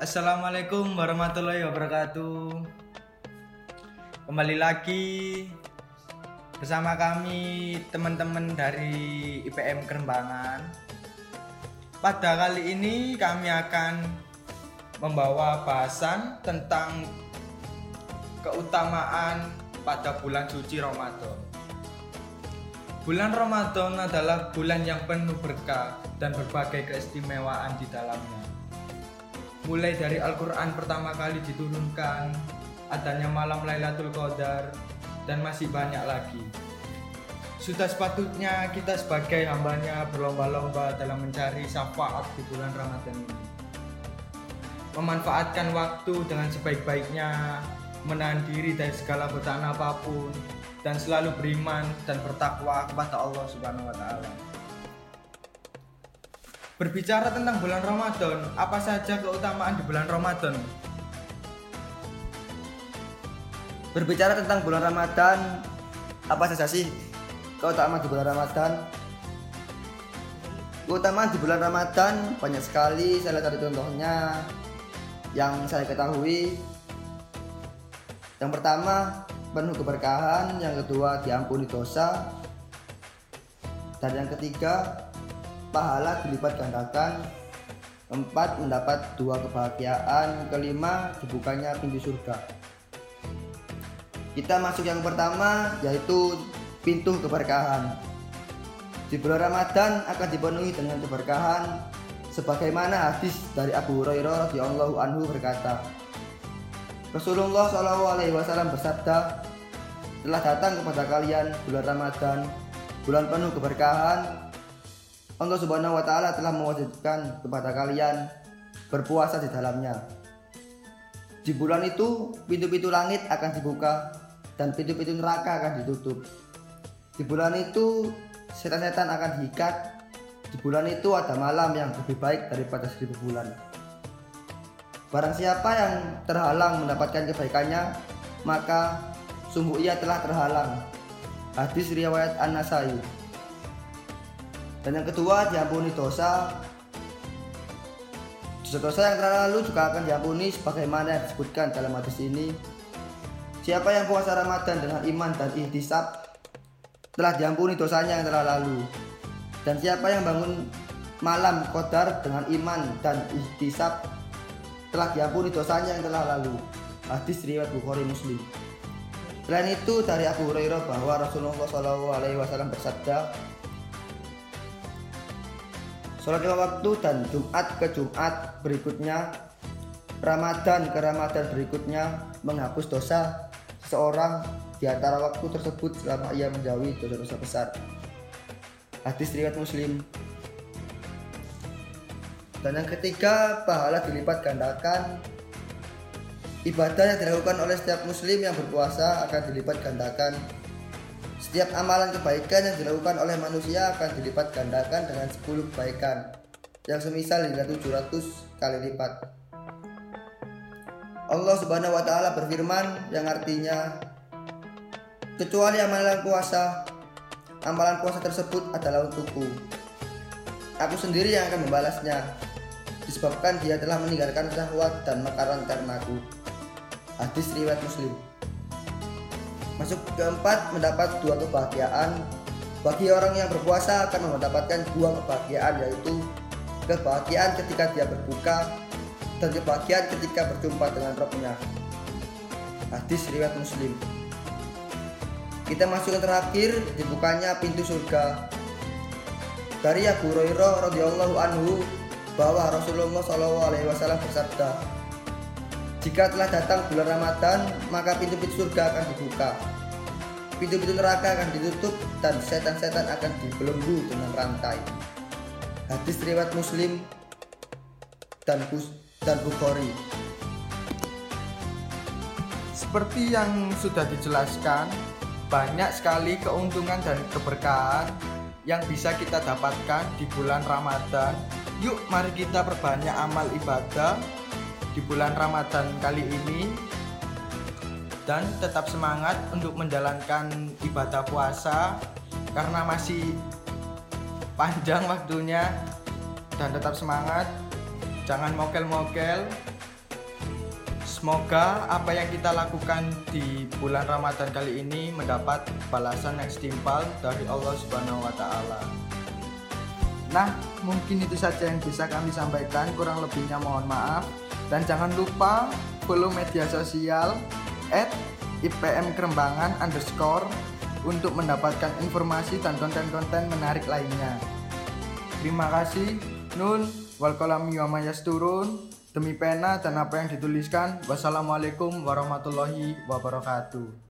Assalamualaikum warahmatullahi wabarakatuh. Kembali lagi bersama kami teman-teman dari IPM Kerembangan. Pada kali ini kami akan membawa bahasan tentang keutamaan pada bulan suci Ramadan. Bulan Ramadan adalah bulan yang penuh berkah dan berbagai keistimewaan di dalamnya mulai dari Al-Quran pertama kali diturunkan, adanya malam Lailatul Qadar, dan masih banyak lagi. Sudah sepatutnya kita sebagai hambanya berlomba-lomba dalam mencari syafaat di bulan Ramadan ini. Memanfaatkan waktu dengan sebaik-baiknya, menahan diri dari segala godaan apa pun, dan selalu beriman dan bertakwa kepada Allah Subhanahu wa taala. Berbicara tentang bulan Ramadan, apa saja keutamaan di bulan Ramadan? Berbicara tentang bulan Ramadan, apa saja sih keutamaan di bulan Ramadan? Keutamaan di bulan Ramadan banyak sekali, salah satu contohnya yang saya ketahui. Yang pertama, penuh keberkahan, yang kedua diampuni dosa, dan yang ketiga pahala dilipat gandakan. Empat mendapat dua kebahagiaan. Kelima dibukanya pintu surga. Kita masuk yang pertama yaitu pintu keberkahan. Di bulan Ramadan akan dipenuhi dengan keberkahan sebagaimana hadis dari Abu Hurairah radhiyallahu anhu berkata. Rasulullah Shallallahu alaihi wasallam bersabda telah datang kepada kalian bulan Ramadan bulan penuh keberkahan Allah Subhanahu wa taala telah mewajibkan kepada kalian berpuasa di dalamnya. Di bulan itu pintu-pintu langit akan dibuka dan pintu-pintu neraka akan ditutup. Di bulan itu setan-setan akan diikat. Di bulan itu ada malam yang lebih baik daripada seribu bulan. Barang siapa yang terhalang mendapatkan kebaikannya, maka sungguh ia telah terhalang. Hadis riwayat An-Nasai. Dan yang kedua diampuni dosa. Dosa-dosa yang telah lalu juga akan diampuni sebagaimana yang disebutkan dalam hadis ini. Siapa yang puasa Ramadan dengan iman dan ihtisab telah diampuni dosanya yang telah lalu. Dan siapa yang bangun malam qadar dengan iman dan ihtisab telah diampuni dosanya yang telah lalu. Hadis riwayat Bukhari Muslim. Selain itu dari Abu Hurairah bahwa Rasulullah SAW bersabda, Sholat lima waktu dan Jumat ke Jumat berikutnya Ramadan ke Ramadan berikutnya menghapus dosa seorang di antara waktu tersebut selama ia menjauhi dosa-dosa besar. Hadis riwayat Muslim. Dan yang ketiga, pahala dilipat gandakan. Ibadah yang dilakukan oleh setiap muslim yang berpuasa akan dilipat gandakan setiap amalan kebaikan yang dilakukan oleh manusia akan dilipat gandakan dengan 10 kebaikan yang semisal hingga 700 kali lipat. Allah Subhanahu wa taala berfirman yang artinya kecuali amalan puasa amalan puasa tersebut adalah untukku. Aku sendiri yang akan membalasnya disebabkan dia telah meninggalkan syahwat dan makanan karenaku. Hadis riwayat Muslim. Masuk keempat mendapat dua kebahagiaan. Bagi orang yang berpuasa akan mendapatkan dua kebahagiaan yaitu kebahagiaan ketika dia berbuka dan kebahagiaan ketika berjumpa dengan rohnya. Hadis riwayat Muslim. Kita masuk yang terakhir dibukanya pintu surga. Dari Abu Hurairah radhiyallahu anhu bahwa Rasulullah SAW bersabda, jika telah datang bulan Ramadan, maka pintu-pintu surga akan dibuka. Pintu-pintu neraka akan ditutup dan setan-setan akan dibelenggu dengan rantai. Hadis riwayat Muslim dan Bus dan Bukhari. Seperti yang sudah dijelaskan, banyak sekali keuntungan dan keberkahan yang bisa kita dapatkan di bulan Ramadan. Yuk, mari kita perbanyak amal ibadah di bulan Ramadan kali ini dan tetap semangat untuk menjalankan ibadah puasa karena masih panjang waktunya dan tetap semangat jangan mokel-mokel Semoga apa yang kita lakukan di bulan Ramadan kali ini mendapat balasan yang setimpal dari Allah Subhanahu wa taala. Nah, mungkin itu saja yang bisa kami sampaikan. Kurang lebihnya mohon maaf. Dan jangan lupa follow media sosial at IPM Kerembangan underscore untuk mendapatkan informasi dan konten-konten menarik lainnya. Terima kasih. Nun, wal kolam turun. Demi pena dan apa yang dituliskan. Wassalamualaikum warahmatullahi wabarakatuh.